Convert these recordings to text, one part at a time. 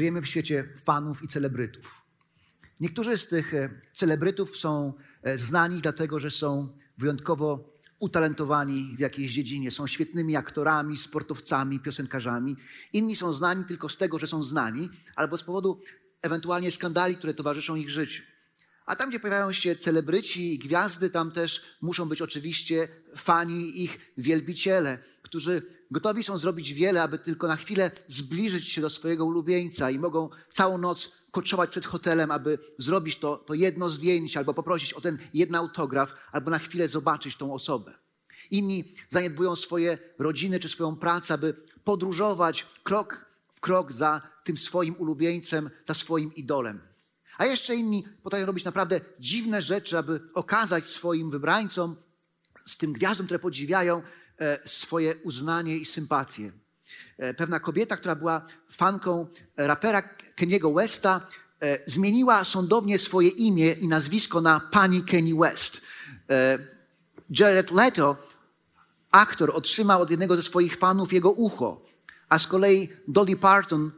Żyjemy w świecie fanów i celebrytów. Niektórzy z tych e, celebrytów są e, znani dlatego, że są wyjątkowo utalentowani w jakiejś dziedzinie, są świetnymi aktorami, sportowcami, piosenkarzami. Inni są znani tylko z tego, że są znani, albo z powodu ewentualnie skandali, które towarzyszą ich życiu. A tam, gdzie pojawiają się celebryci i gwiazdy, tam też muszą być oczywiście fani, ich wielbiciele, którzy gotowi są zrobić wiele, aby tylko na chwilę zbliżyć się do swojego ulubieńca i mogą całą noc koczować przed hotelem, aby zrobić to, to jedno zdjęcie, albo poprosić o ten jeden autograf, albo na chwilę zobaczyć tą osobę. Inni zaniedbują swoje rodziny czy swoją pracę, aby podróżować krok w krok za tym swoim ulubieńcem, za swoim idolem. A jeszcze inni potrafią robić naprawdę dziwne rzeczy, aby okazać swoim wybrańcom, z tym gwiazdom, które podziwiają, swoje uznanie i sympatię. E, pewna kobieta, która była fanką rapera Keniego Westa, e, zmieniła sądownie swoje imię i nazwisko na pani Kenny West. Jared Leto, aktor, otrzymał od jednego ze swoich fanów jego ucho, a z kolei Dolly Parton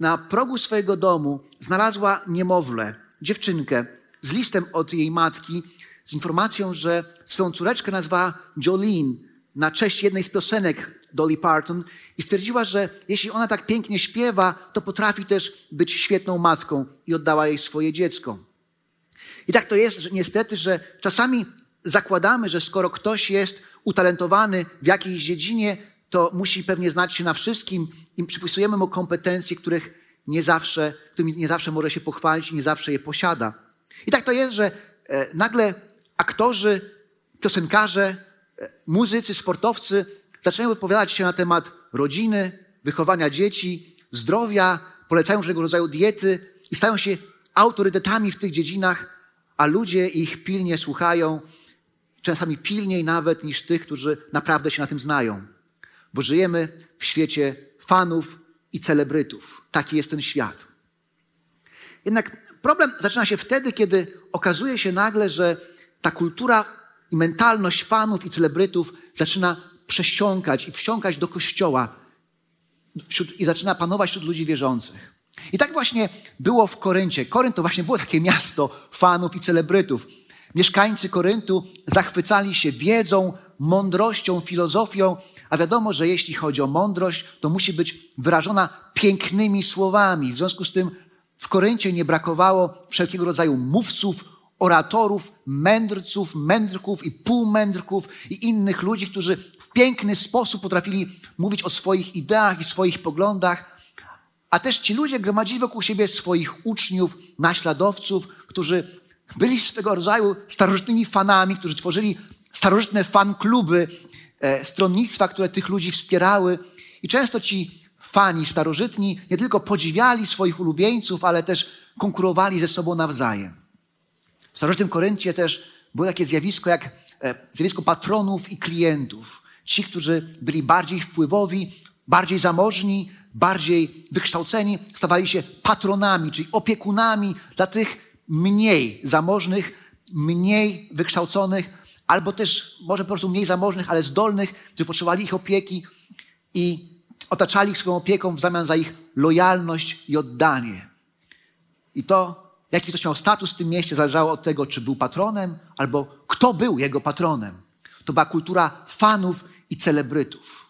na progu swojego domu znalazła niemowlę, dziewczynkę, z listem od jej matki, z informacją, że swoją córeczkę nazwała Jolene na cześć jednej z piosenek Dolly Parton i stwierdziła, że jeśli ona tak pięknie śpiewa, to potrafi też być świetną matką i oddała jej swoje dziecko. I tak to jest że niestety, że czasami zakładamy, że skoro ktoś jest utalentowany w jakiejś dziedzinie, to musi pewnie znać się na wszystkim i przypisujemy mu kompetencje, których nie zawsze, którymi nie zawsze może się pochwalić i nie zawsze je posiada. I tak to jest, że e, nagle aktorzy, piosenkarze, muzycy, sportowcy zaczynają wypowiadać się na temat rodziny, wychowania dzieci, zdrowia, polecają różnego rodzaju diety i stają się autorytetami w tych dziedzinach, a ludzie ich pilnie słuchają, czasami pilniej nawet niż tych, którzy naprawdę się na tym znają bo żyjemy w świecie fanów i celebrytów. Taki jest ten świat. Jednak problem zaczyna się wtedy, kiedy okazuje się nagle, że ta kultura i mentalność fanów i celebrytów zaczyna przesiąkać i wsiąkać do kościoła wśród, i zaczyna panować wśród ludzi wierzących. I tak właśnie było w Koryncie. Korynt to właśnie było takie miasto fanów i celebrytów. Mieszkańcy Koryntu zachwycali się wiedzą, mądrością, filozofią, a wiadomo, że jeśli chodzi o mądrość, to musi być wyrażona pięknymi słowami. W związku z tym w Koryncie nie brakowało wszelkiego rodzaju mówców, oratorów, mędrców, mędrków i półmędrków i innych ludzi, którzy w piękny sposób potrafili mówić o swoich ideach i swoich poglądach. A też ci ludzie gromadzili wokół siebie swoich uczniów, naśladowców, którzy byli swego rodzaju starożytnymi fanami, którzy tworzyli starożytne fan kluby E, stronnictwa, które tych ludzi wspierały. I często ci fani starożytni nie tylko podziwiali swoich ulubieńców, ale też konkurowali ze sobą nawzajem. W starożytnym Koryncie też było takie zjawisko jak e, zjawisko patronów i klientów. Ci, którzy byli bardziej wpływowi, bardziej zamożni, bardziej wykształceni, stawali się patronami, czyli opiekunami dla tych mniej zamożnych, mniej wykształconych, albo też może po prostu mniej zamożnych, ale zdolnych, którzy potrzebowali ich opieki i otaczali ich swoją opieką w zamian za ich lojalność i oddanie. I to, jaki ktoś miał status w tym mieście, zależało od tego, czy był patronem, albo kto był jego patronem. To była kultura fanów i celebrytów.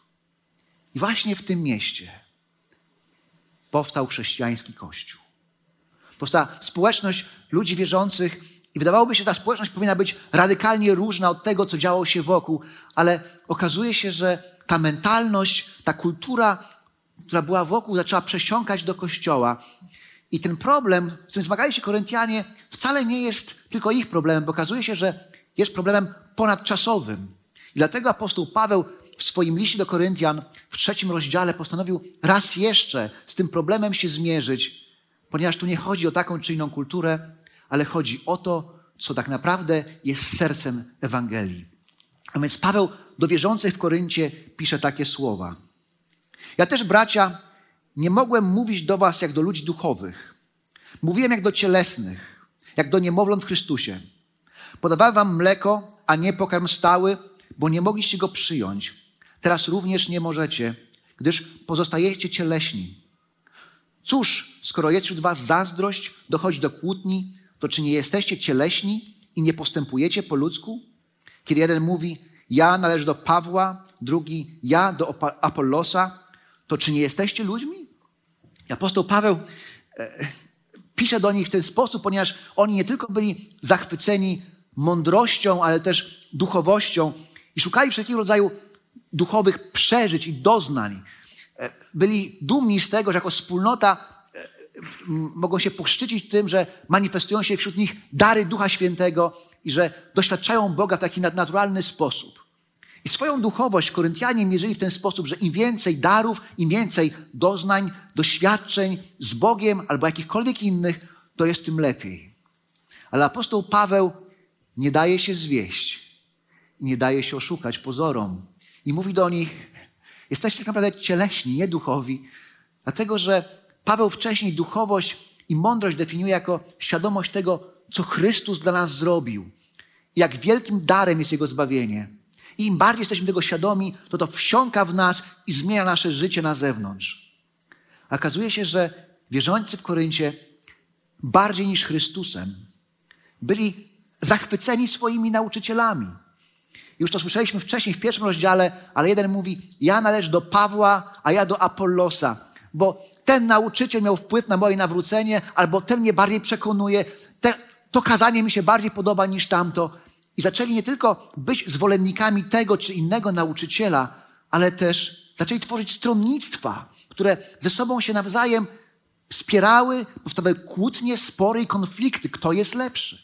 I właśnie w tym mieście powstał chrześcijański kościół. Powstała społeczność ludzi wierzących, i wydawałoby się, że ta społeczność powinna być radykalnie różna od tego, co działo się wokół, ale okazuje się, że ta mentalność, ta kultura, która była wokół, zaczęła przesiąkać do kościoła. I ten problem, z którym zmagali się Koryntianie, wcale nie jest tylko ich problemem, bo okazuje się, że jest problemem ponadczasowym. I dlatego apostoł Paweł w swoim liście do Koryntian w trzecim rozdziale postanowił raz jeszcze z tym problemem się zmierzyć, ponieważ tu nie chodzi o taką czy inną kulturę, ale chodzi o to, co tak naprawdę jest sercem Ewangelii. A więc Paweł do wierzących w Koryncie pisze takie słowa. Ja też, bracia, nie mogłem mówić do was jak do ludzi duchowych. Mówiłem jak do cielesnych, jak do niemowląt w Chrystusie. Podawałem wam mleko, a nie pokarm stały, bo nie mogliście go przyjąć. Teraz również nie możecie, gdyż pozostajecie cieleśni. Cóż, skoro jest wśród was zazdrość, dochodzi do kłótni, to czy nie jesteście cieleśni i nie postępujecie po ludzku? Kiedy jeden mówi, ja należę do Pawła, drugi, ja do Apollosa, to czy nie jesteście ludźmi? Apostoł Paweł e, pisze do nich w ten sposób, ponieważ oni nie tylko byli zachwyceni mądrością, ale też duchowością i szukali wszelkiego rodzaju duchowych przeżyć i doznań. E, byli dumni z tego, że jako wspólnota e, mogą się poszczycić tym, że manifestują się wśród nich dary Ducha Świętego i że doświadczają Boga w taki nadnaturalny sposób. I swoją duchowość Koryntianie mierzyli w ten sposób, że im więcej darów, im więcej doznań, doświadczeń z Bogiem albo jakichkolwiek innych, to jest tym lepiej. Ale apostoł Paweł nie daje się zwieść, nie daje się oszukać pozorom. I mówi do nich, jesteście tak naprawdę cieleśni, nie duchowi, dlatego że Paweł wcześniej duchowość i mądrość definiuje jako świadomość tego, co Chrystus dla nas zrobił. I jak wielkim darem jest Jego zbawienie. Im bardziej jesteśmy tego świadomi, to to wsiąka w nas i zmienia nasze życie na zewnątrz. Okazuje się, że wierzący w Koryncie bardziej niż Chrystusem byli zachwyceni swoimi nauczycielami. Już to słyszeliśmy wcześniej w pierwszym rozdziale, ale jeden mówi: Ja należę do Pawła, a ja do Apollosa, bo ten nauczyciel miał wpływ na moje nawrócenie, albo ten mnie bardziej przekonuje, te, to kazanie mi się bardziej podoba niż tamto. I zaczęli nie tylko być zwolennikami tego czy innego nauczyciela, ale też zaczęli tworzyć stronnictwa, które ze sobą się nawzajem spierały, powstawały kłótnie, spory i konflikty. Kto jest lepszy?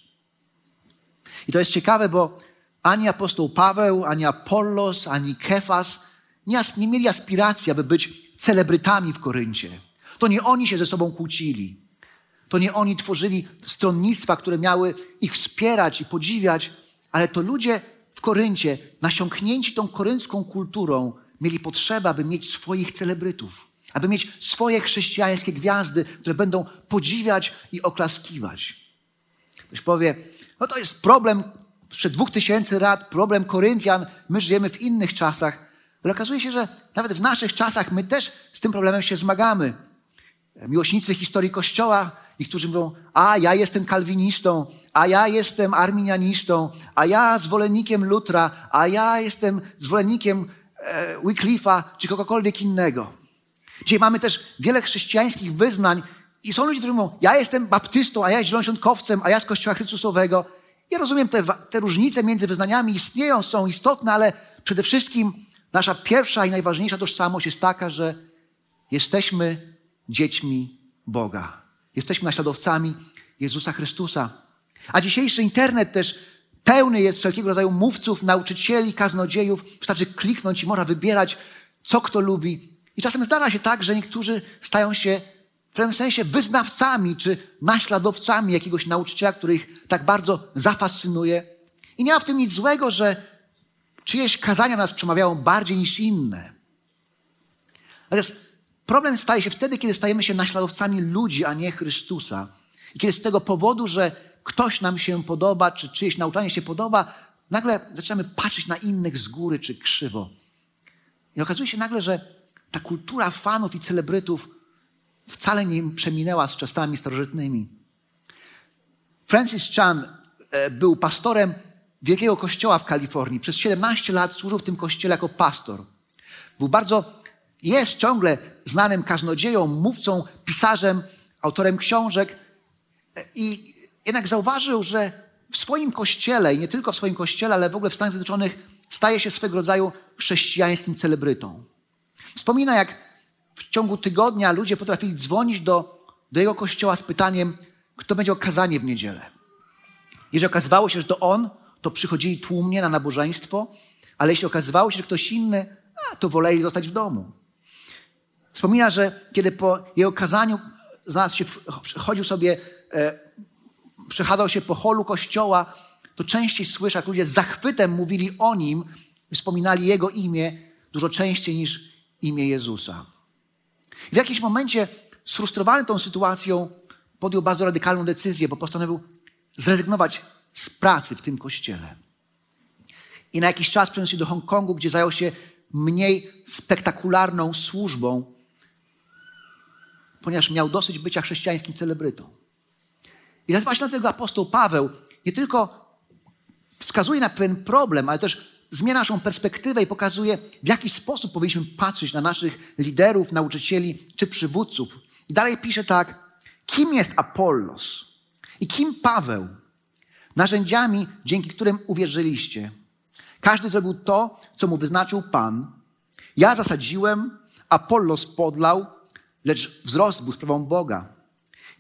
I to jest ciekawe, bo ani apostoł Paweł, ani Apollos, ani Kefas nie, nie mieli aspiracji, aby być celebrytami w Koryncie. To nie oni się ze sobą kłócili. To nie oni tworzyli stronnictwa, które miały ich wspierać i podziwiać, ale to ludzie w Koryncie, nasiąknięci tą koryncką kulturą, mieli potrzebę, aby mieć swoich celebrytów, aby mieć swoje chrześcijańskie gwiazdy, które będą podziwiać i oklaskiwać. Ktoś powie, no to jest problem sprzed dwóch tysięcy lat, problem Koryntian, my żyjemy w innych czasach, ale okazuje się, że nawet w naszych czasach my też z tym problemem się zmagamy. Miłośnicy historii Kościoła, niektórzy mówią, a ja jestem kalwinistą, a ja jestem arminianistą, a ja zwolennikiem Lutra, a ja jestem zwolennikiem e, Wycliffe'a czy kogokolwiek innego. Dzisiaj mamy też wiele chrześcijańskich wyznań i są ludzie, którzy mówią, ja jestem baptystą, a ja zielonoświątkowcem, a ja z Kościoła Chrystusowego. Ja rozumiem, te, te różnice między wyznaniami istnieją, są istotne, ale przede wszystkim nasza pierwsza i najważniejsza tożsamość jest taka, że jesteśmy dziećmi Boga. Jesteśmy naśladowcami Jezusa Chrystusa. A dzisiejszy internet też pełny jest wszelkiego rodzaju mówców, nauczycieli, kaznodziejów. Wystarczy kliknąć i można wybierać, co kto lubi. I czasem zdarza się tak, że niektórzy stają się w pewnym sensie wyznawcami czy naśladowcami jakiegoś nauczyciela, który ich tak bardzo zafascynuje. I nie ma w tym nic złego, że czyjeś kazania nas przemawiają bardziej niż inne. Natomiast problem staje się wtedy, kiedy stajemy się naśladowcami ludzi, a nie Chrystusa. I kiedy z tego powodu, że ktoś nam się podoba, czy czyjeś nauczanie się podoba, nagle zaczynamy patrzeć na innych z góry czy krzywo. I okazuje się nagle, że ta kultura fanów i celebrytów wcale nie przeminęła z czasami starożytnymi. Francis Chan e, był pastorem wielkiego kościoła w Kalifornii. Przez 17 lat służył w tym kościele jako pastor. Był bardzo, jest ciągle znanym kaznodzieją, mówcą, pisarzem, autorem książek. I jednak zauważył, że w swoim kościele, i nie tylko w swoim kościele, ale w ogóle w Stanach Zjednoczonych, staje się swego rodzaju chrześcijańskim celebrytą. Wspomina, jak w ciągu tygodnia ludzie potrafili dzwonić do, do jego kościoła z pytaniem, kto będzie okazanie w niedzielę. Jeżeli okazywało się, że to on, to przychodzili tłumnie na nabożeństwo, ale jeśli okazywało się, że ktoś inny, a to woleli zostać w domu. Wspomina, że kiedy po jego kazaniu znalazł się, chodził sobie, e, przechadzał się po holu kościoła, to częściej słyszał, jak ludzie z zachwytem mówili o nim, wspominali jego imię dużo częściej niż imię Jezusa. I w jakimś momencie, sfrustrowany tą sytuacją, podjął bardzo radykalną decyzję, bo postanowił zrezygnować z pracy w tym kościele. I na jakiś czas przeniósł się do Hongkongu, gdzie zajął się mniej spektakularną służbą, ponieważ miał dosyć bycia chrześcijańskim celebrytą. I właśnie dlatego apostoł Paweł nie tylko wskazuje na pewien problem, ale też zmienia naszą perspektywę i pokazuje, w jaki sposób powinniśmy patrzeć na naszych liderów, nauczycieli czy przywódców. I dalej pisze tak, kim jest Apollos i kim Paweł? Narzędziami, dzięki którym uwierzyliście. Każdy zrobił to, co mu wyznaczył Pan. Ja zasadziłem, Apollos podlał, lecz wzrost był sprawą Boga.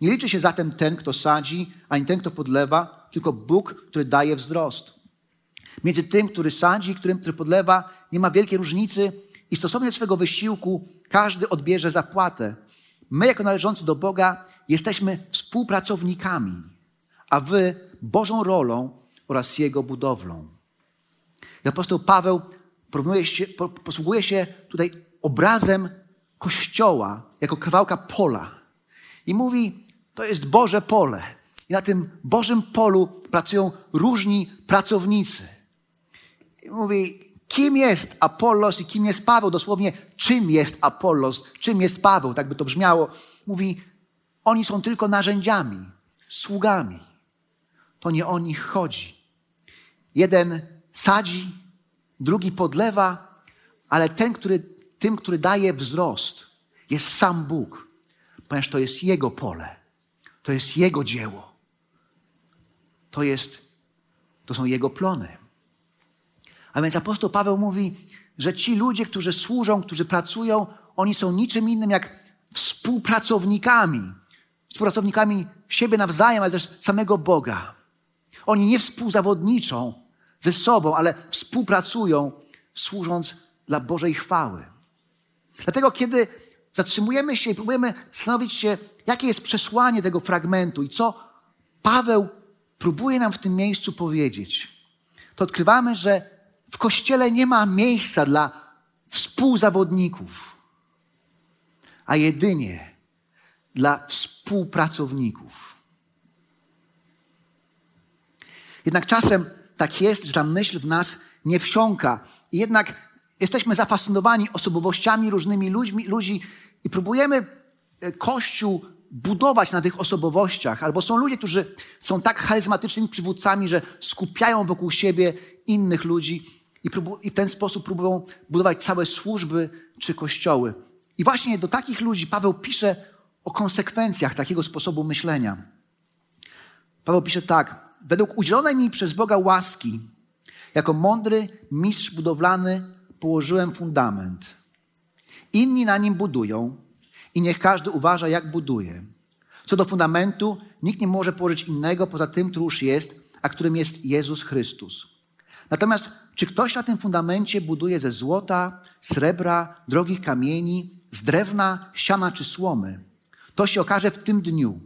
Nie liczy się zatem ten, kto sadzi, ani ten, kto podlewa, tylko Bóg, który daje wzrost. Między tym, który sadzi i którym, który podlewa, nie ma wielkiej różnicy i stosownie do swego wysiłku każdy odbierze zapłatę. My, jako należący do Boga, jesteśmy współpracownikami, a wy Bożą rolą oraz Jego budowlą. I apostoł Paweł się, posługuje się tutaj obrazem Kościoła jako kawałka pola. I mówi, to jest Boże pole. I na tym Bożym polu pracują różni pracownicy. I mówi, kim jest Apollos i kim jest Paweł? Dosłownie, czym jest Apollos, czym jest Paweł? Tak by to brzmiało. Mówi, oni są tylko narzędziami, sługami. To nie o nich chodzi. Jeden sadzi, drugi podlewa, ale ten, który, tym, który daje wzrost, jest sam Bóg, ponieważ to jest Jego pole, to jest Jego dzieło, to, jest, to są Jego plony. A więc apostoł Paweł mówi, że ci ludzie, którzy służą, którzy pracują, oni są niczym innym jak współpracownikami. Współpracownikami siebie nawzajem, ale też samego Boga. Oni nie współzawodniczą ze sobą, ale współpracują, służąc dla Bożej chwały. Dlatego, kiedy zatrzymujemy się i próbujemy zastanowić się, jakie jest przesłanie tego fragmentu i co Paweł próbuje nam w tym miejscu powiedzieć, to odkrywamy, że w kościele nie ma miejsca dla współzawodników, a jedynie dla współpracowników. Jednak czasem tak jest, że ta myśl w nas nie wsiąka. I jednak jesteśmy zafascynowani osobowościami różnymi ludźmi, ludzi i próbujemy e, Kościół budować na tych osobowościach. Albo są ludzie, którzy są tak charyzmatycznymi przywódcami, że skupiają wokół siebie innych ludzi i, i w ten sposób próbują budować całe służby czy kościoły. I właśnie do takich ludzi Paweł pisze o konsekwencjach takiego sposobu myślenia. Paweł pisze tak: Według udzielonej mi przez Boga łaski, jako mądry mistrz budowlany, położyłem fundament. Inni na nim budują i niech każdy uważa, jak buduje. Co do fundamentu, nikt nie może położyć innego poza tym, który już jest, a którym jest Jezus Chrystus. Natomiast czy ktoś na tym fundamencie buduje ze złota, srebra, drogich kamieni, z drewna, siana czy słomy? To się okaże w tym dniu.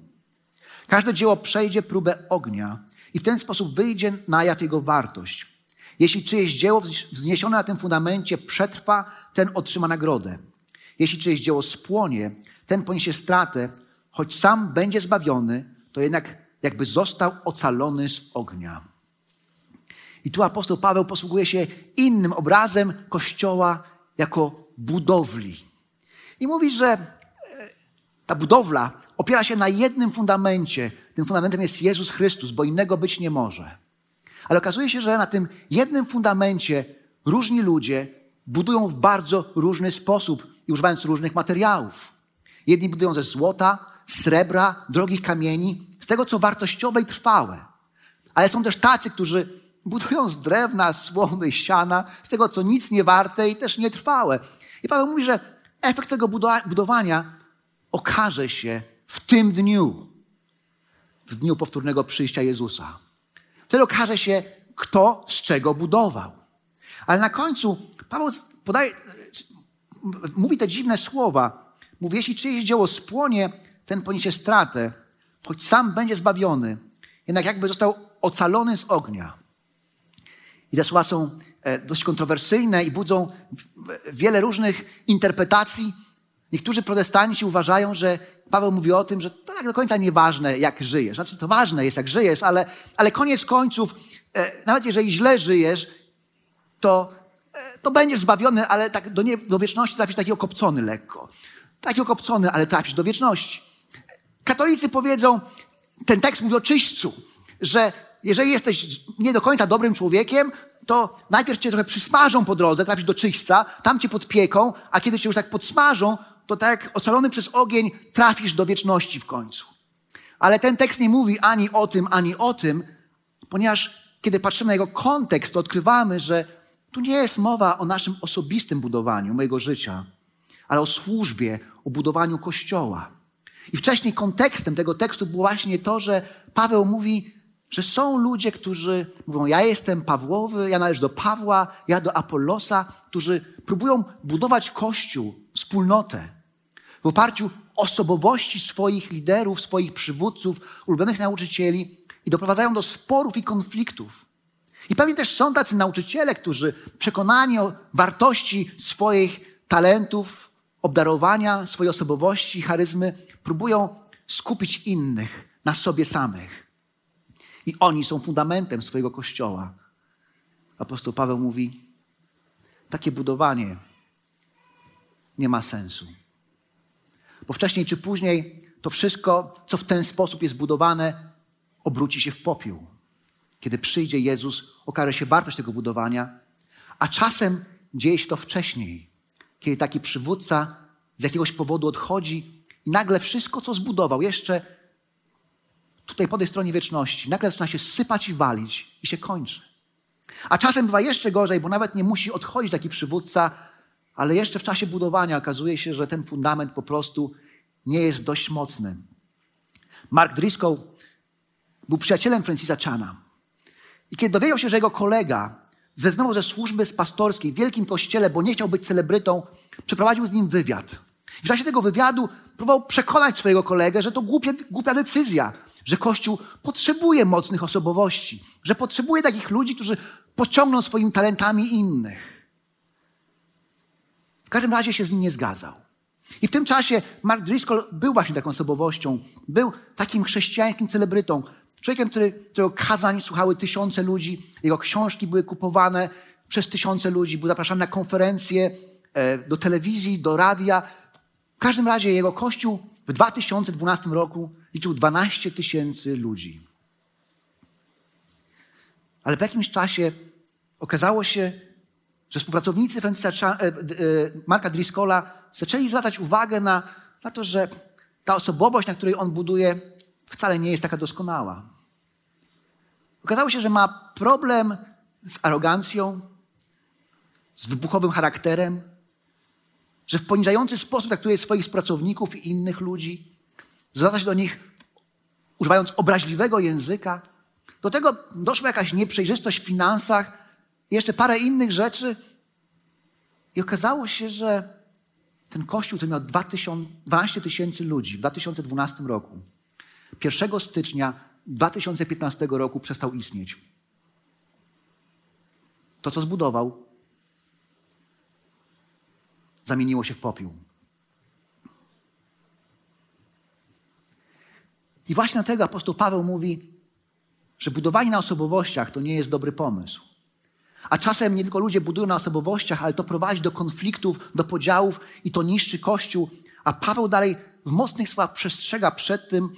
Każde dzieło przejdzie próbę ognia i w ten sposób wyjdzie na jaw jego wartość. Jeśli czyjeś dzieło wzniesione na tym fundamencie przetrwa, ten otrzyma nagrodę. Jeśli czyjeś dzieło spłonie, ten poniesie stratę, choć sam będzie zbawiony, to jednak jakby został ocalony z ognia. I tu apostoł Paweł posługuje się innym obrazem Kościoła jako budowli. I mówi, że e, ta budowla opiera się na jednym fundamencie. Tym fundamentem jest Jezus Chrystus, bo innego być nie może. Ale okazuje się, że na tym jednym fundamencie różni ludzie budują w bardzo różny sposób i używając różnych materiałów. Jedni budują ze złota, srebra, drogich kamieni, z tego co wartościowe i trwałe. Ale są też tacy, którzy budują z drewna, słomy, siana, z tego co nic nie warte i też nietrwałe. I Paweł mówi, że efekt tego budowania okaże się w tym dniu, w dniu powtórnego przyjścia Jezusa. Wtedy okaże się, kto z czego budował. Ale na końcu Paweł podaje, mówi te dziwne słowa. Mówi, jeśli czyjeś dzieło spłonie, ten poniesie stratę, choć sam będzie zbawiony, jednak jakby został ocalony z ognia. I te słowa są e, dość kontrowersyjne i budzą wiele różnych interpretacji. Niektórzy protestanci uważają, że Paweł mówi o tym, że to tak do końca nieważne, jak żyjesz. Znaczy, to ważne jest, jak żyjesz, ale, ale koniec końców, e, nawet jeżeli źle żyjesz, to, e, to będziesz zbawiony, ale tak do, nie, do wieczności trafisz taki okopcony lekko. Taki okopcony, ale trafisz do wieczności. Katolicy powiedzą, ten tekst mówi o czyśćcu, że jeżeli jesteś nie do końca dobrym człowiekiem, to najpierw cię trochę przysmażą po drodze, trafisz do czyśćca, tam cię podpieką, a kiedy cię już tak podsmażą, to tak ocalony przez ogień trafisz do wieczności w końcu. Ale ten tekst nie mówi ani o tym, ani o tym, ponieważ kiedy patrzymy na jego kontekst, to odkrywamy, że tu nie jest mowa o naszym osobistym budowaniu mojego życia, ale o służbie, o budowaniu kościoła. I wcześniej kontekstem tego tekstu było właśnie to, że Paweł mówi, że są ludzie, którzy mówią: Ja jestem Pawłowy, ja należę do Pawła, ja do Apollosa, którzy próbują budować kościół, wspólnotę w oparciu osobowości swoich liderów, swoich przywódców, ulubionych nauczycieli i doprowadzają do sporów i konfliktów. I pewnie też są tacy nauczyciele, którzy przekonani o wartości swoich talentów, obdarowania, swojej osobowości, charyzmy, próbują skupić innych na sobie samych. I oni są fundamentem swojego kościoła. Apostoł Paweł mówi: takie budowanie nie ma sensu. Bo wcześniej czy później to wszystko, co w ten sposób jest budowane, obróci się w popiół. Kiedy przyjdzie Jezus, okaże się wartość tego budowania, a czasem dzieje się to wcześniej, kiedy taki przywódca z jakiegoś powodu odchodzi i nagle wszystko, co zbudował, jeszcze tutaj po tej stronie wieczności, nagle zaczyna się sypać i walić i się kończy. A czasem bywa jeszcze gorzej, bo nawet nie musi odchodzić taki przywódca, ale jeszcze w czasie budowania okazuje się, że ten fundament po prostu nie jest dość mocny. Mark Driscoll był przyjacielem Francisa Chana. I kiedy dowiedział się, że jego kolega zrezygnował ze służby z pastorskiej w wielkim kościele, bo nie chciał być celebrytą, przeprowadził z nim wywiad. W czasie tego wywiadu próbował przekonać swojego kolegę, że to głupia, głupia decyzja, że Kościół potrzebuje mocnych osobowości, że potrzebuje takich ludzi, którzy pociągną swoimi talentami innych. W każdym razie się z nim nie zgadzał. I w tym czasie Mark Driscoll był właśnie taką osobowością, był takim chrześcijańskim celebrytą, człowiekiem, który, którego kazań słuchały tysiące ludzi, jego książki były kupowane przez tysiące ludzi, był zapraszany na konferencje, e, do telewizji, do radia. W każdym razie jego kościół w 2012 roku liczył 12 tysięcy ludzi. Ale po jakimś czasie okazało się, że współpracownicy Francisa, e, e, Marka Driscolla zaczęli zwracać uwagę na, na to, że ta osobowość, na której on buduje, wcale nie jest taka doskonała. Okazało się, że ma problem z arogancją, z wybuchowym charakterem, że w poniżający sposób traktuje swoich pracowników i innych ludzi, zwraca się do nich używając obraźliwego języka. Do tego doszła jakaś nieprzejrzystość w finansach i jeszcze parę innych rzeczy. I okazało się, że ten kościół, który miał 12 tysięcy ludzi w 2012 roku, 1 stycznia 2015 roku przestał istnieć. To, co zbudował, zamieniło się w popiół. I właśnie dlatego apostoł Paweł mówi, że budowanie na osobowościach to nie jest dobry pomysł. A czasem nie tylko ludzie budują na osobowościach, ale to prowadzi do konfliktów, do podziałów i to niszczy Kościół. A Paweł dalej w mocnych słowach przestrzega przed tym,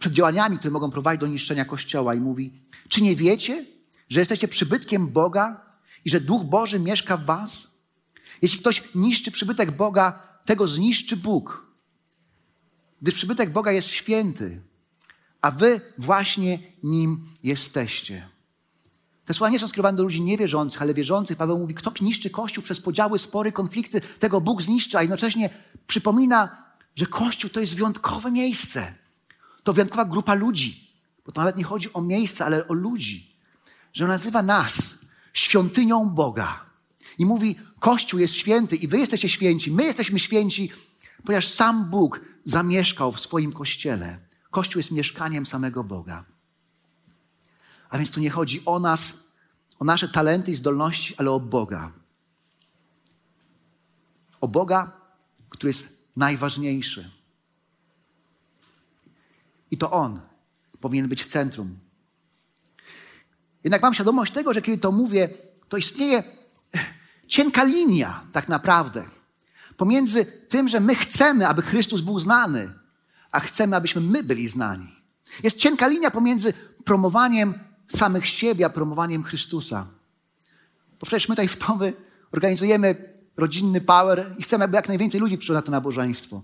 przed działaniami, które mogą prowadzić do niszczenia Kościoła i mówi, czy nie wiecie, że jesteście przybytkiem Boga i że Duch Boży mieszka w was? Jeśli ktoś niszczy przybytek Boga, tego zniszczy Bóg. Gdyż przybytek Boga jest święty, a wy właśnie nim jesteście. Te słowa nie są skierowane do ludzi niewierzących, ale wierzących. Paweł mówi, kto niszczy Kościół przez podziały, spory, konflikty, tego Bóg zniszczy, a jednocześnie przypomina, że Kościół to jest wyjątkowe miejsce. To wyjątkowa grupa ludzi. Bo to nawet nie chodzi o miejsce, ale o ludzi. Że on nazywa nas świątynią Boga. I mówi, Kościół jest święty i wy jesteście święci, my jesteśmy święci, ponieważ sam Bóg zamieszkał w swoim Kościele. Kościół jest mieszkaniem samego Boga. A więc tu nie chodzi o nas, o nasze talenty i zdolności, ale o Boga. O Boga, który jest najważniejszy. I to On powinien być w centrum. Jednak mam świadomość tego, że kiedy to mówię, to istnieje cienka linia tak naprawdę pomiędzy tym, że my chcemy, aby Chrystus był znany, a chcemy, abyśmy my byli znani. Jest cienka linia pomiędzy promowaniem samych siebie, a promowaniem Chrystusa. Bo przecież my tutaj w Tomy organizujemy rodzinny power i chcemy, aby jak najwięcej ludzi przyszło na to nabożeństwo.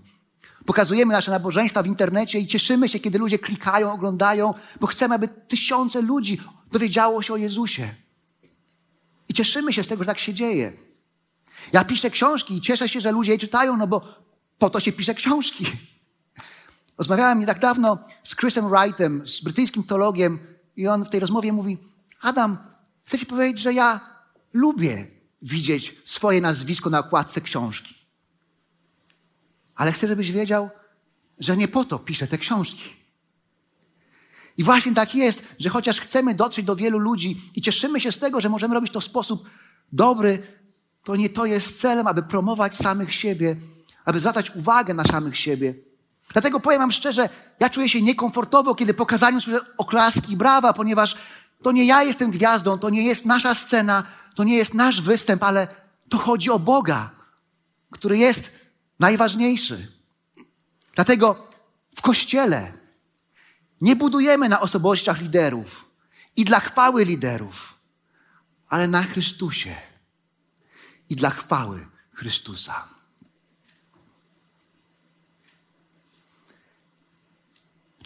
Pokazujemy nasze nabożeństwa w internecie i cieszymy się, kiedy ludzie klikają, oglądają, bo chcemy, aby tysiące ludzi dowiedziało się o Jezusie. I cieszymy się z tego, że tak się dzieje. Ja piszę książki i cieszę się, że ludzie je czytają, no bo po to się pisze książki. Rozmawiałem nie tak dawno z Chrisem Wrightem, z brytyjskim teologiem, i on w tej rozmowie mówi: Adam, chcę ci powiedzieć, że ja lubię widzieć swoje nazwisko na okładce książki. Ale chcę, żebyś wiedział, że nie po to piszę te książki. I właśnie tak jest, że chociaż chcemy dotrzeć do wielu ludzi i cieszymy się z tego, że możemy robić to w sposób dobry, to nie to jest celem, aby promować samych siebie, aby zwracać uwagę na samych siebie. Dlatego powiem Wam szczerze, ja czuję się niekomfortowo, kiedy po kazaniu słyszę oklaski brawa, ponieważ to nie ja jestem gwiazdą, to nie jest nasza scena, to nie jest nasz występ, ale to chodzi o Boga, który jest najważniejszy. Dlatego w kościele nie budujemy na osobowościach liderów i dla chwały liderów, ale na Chrystusie i dla chwały Chrystusa.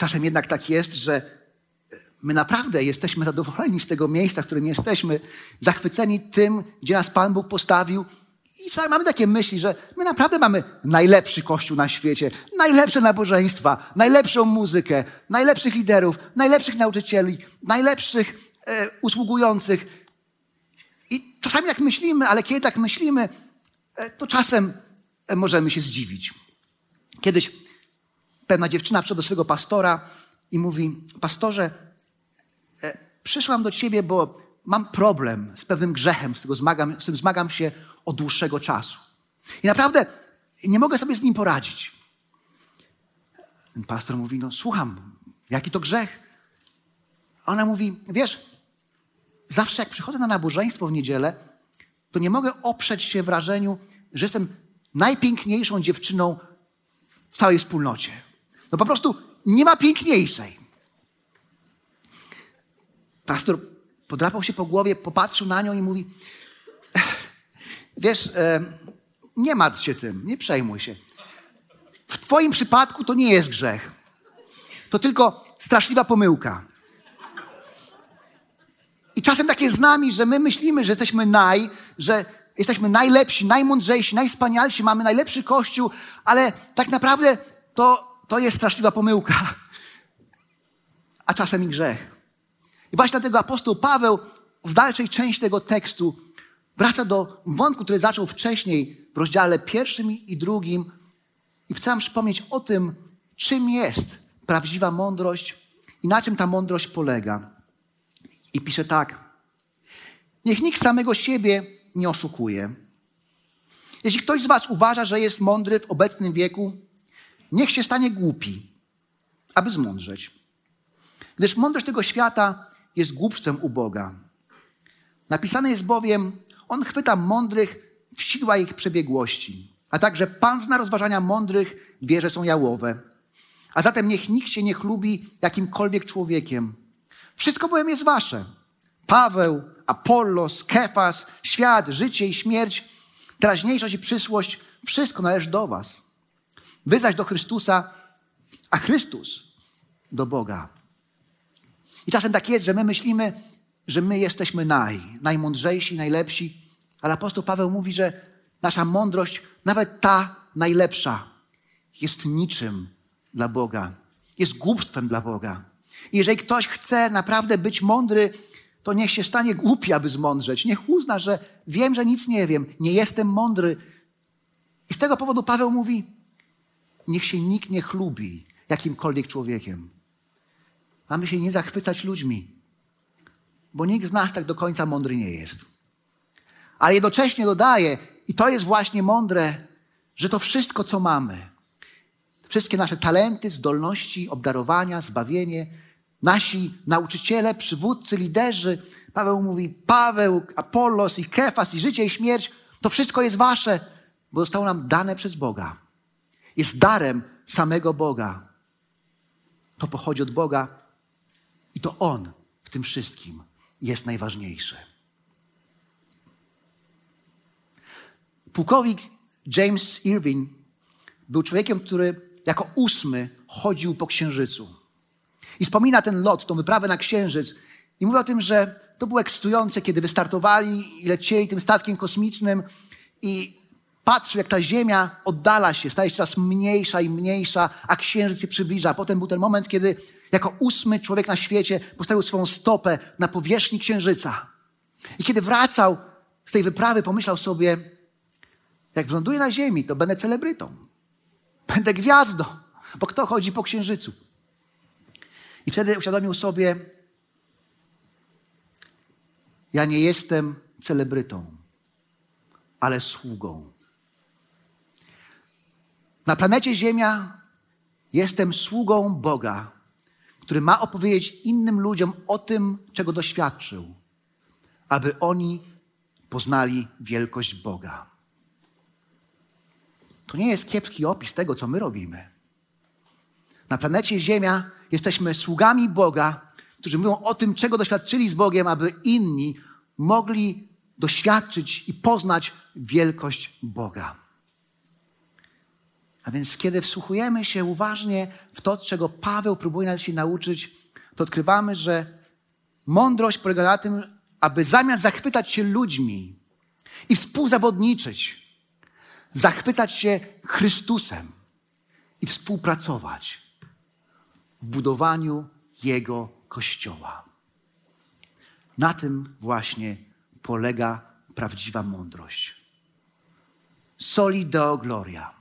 Czasem jednak tak jest, że my naprawdę jesteśmy zadowoleni z tego miejsca, w którym jesteśmy, zachwyceni tym, gdzie nas Pan Bóg postawił. I mamy takie myśli, że my naprawdę mamy najlepszy kościół na świecie, najlepsze nabożeństwa, najlepszą muzykę, najlepszych liderów, najlepszych nauczycieli, najlepszych e, usługujących. I czasami jak myślimy, ale kiedy tak myślimy, e, to czasem e, możemy się zdziwić. Kiedyś pewna dziewczyna przyszła do swojego pastora i mówi: Pastorze, e, przyszłam do ciebie, bo mam problem z pewnym grzechem, z, zmagam, z którym zmagam się od dłuższego czasu. I naprawdę nie mogę sobie z nim poradzić. Ten pastor mówi: No, słucham, jaki to grzech? A ona mówi: Wiesz, zawsze jak przychodzę na nabożeństwo w niedzielę, to nie mogę oprzeć się wrażeniu, że jestem najpiękniejszą dziewczyną w całej wspólnocie. No po prostu nie ma piękniejszej. Pastor podrapał się po głowie, popatrzył na nią i mówi: Wiesz, e, nie martw się tym, nie przejmuj się. W Twoim przypadku to nie jest grzech. To tylko straszliwa pomyłka. I czasem tak jest z nami, że my myślimy, że jesteśmy naj, że jesteśmy najlepsi, najmądrzejsi, najwspanialsi, mamy najlepszy kościół, ale tak naprawdę to to jest straszliwa pomyłka, a czasem i grzech. I właśnie dlatego apostoł Paweł w dalszej części tego tekstu wraca do wątku, który zaczął wcześniej w rozdziale pierwszym i drugim i chcę przypomnieć o tym, czym jest prawdziwa mądrość i na czym ta mądrość polega. I pisze tak. Niech nikt samego siebie nie oszukuje. Jeśli ktoś z Was uważa, że jest mądry w obecnym wieku, niech się stanie głupi, aby zmądrzeć. Gdyż mądrość tego świata jest głupstwem u Boga. Napisane jest bowiem, On chwyta mądrych w sidła ich przebiegłości, a także Pan zna rozważania mądrych, wie, że są jałowe. A zatem niech nikt się nie chlubi jakimkolwiek człowiekiem. Wszystko bowiem jest wasze. Paweł, Apollos, Kefas, świat, życie i śmierć, teraźniejszość i przyszłość, wszystko należy do was. Wy zaś do Chrystusa, a Chrystus do Boga. I czasem tak jest, że my myślimy, że my jesteśmy naj, najmądrzejsi, najlepsi, ale apostoł Paweł mówi, że nasza mądrość, nawet ta najlepsza, jest niczym dla Boga, jest głupstwem dla Boga. I jeżeli ktoś chce naprawdę być mądry, to niech się stanie głupi, aby zmądrzeć. Niech uzna, że wiem, że nic nie wiem, nie jestem mądry. I z tego powodu Paweł mówi, niech się nikt nie chlubi jakimkolwiek człowiekiem. Mamy się nie zachwycać ludźmi, bo nikt z nas tak do końca mądry nie jest. Ale jednocześnie dodaje, i to jest właśnie mądre, że to wszystko, co mamy, wszystkie nasze talenty, zdolności, obdarowania, zbawienie, nasi nauczyciele, przywódcy, liderzy, Paweł mówi, Paweł, Apollos i Kefas i życie i śmierć, to wszystko jest wasze, bo zostało nam dane przez Boga. Jest darem samego Boga. To pochodzi od Boga i to On w tym wszystkim jest najważniejszy. Pułkownik James Irving był człowiekiem, który jako ósmy chodził po księżycu. I wspomina ten lot, tą wyprawę na księżyc. I mówi o tym, że to było ekscytujące, kiedy wystartowali i lecieli tym statkiem kosmicznym i patrzył, jak ta Ziemia oddala się, staje się coraz mniejsza i mniejsza, a księżyc się przybliża. Potem był ten moment, kiedy jako ósmy człowiek na świecie postawił swoją stopę na powierzchni księżyca. I kiedy wracał z tej wyprawy, pomyślał sobie, jak wyląduję na Ziemi, to będę celebrytą. Będę gwiazdą, bo kto chodzi po księżycu? I wtedy uświadomił sobie, ja nie jestem celebrytą, ale sługą. Na planecie Ziemia jestem sługą Boga, który ma opowiedzieć innym ludziom o tym, czego doświadczył, aby oni poznali wielkość Boga. To nie jest kiepski opis tego, co my robimy. Na planecie Ziemia jesteśmy sługami Boga, którzy mówią o tym, czego doświadczyli z Bogiem, aby inni mogli doświadczyć i poznać wielkość Boga. A więc, kiedy wsłuchujemy się uważnie w to, czego Paweł próbuje nas się nauczyć, to odkrywamy, że mądrość polega na tym, aby zamiast zachwycać się ludźmi i współzawodniczyć, zachwycać się Chrystusem i współpracować w budowaniu Jego Kościoła. Na tym właśnie polega prawdziwa mądrość. Soli Deo Gloria.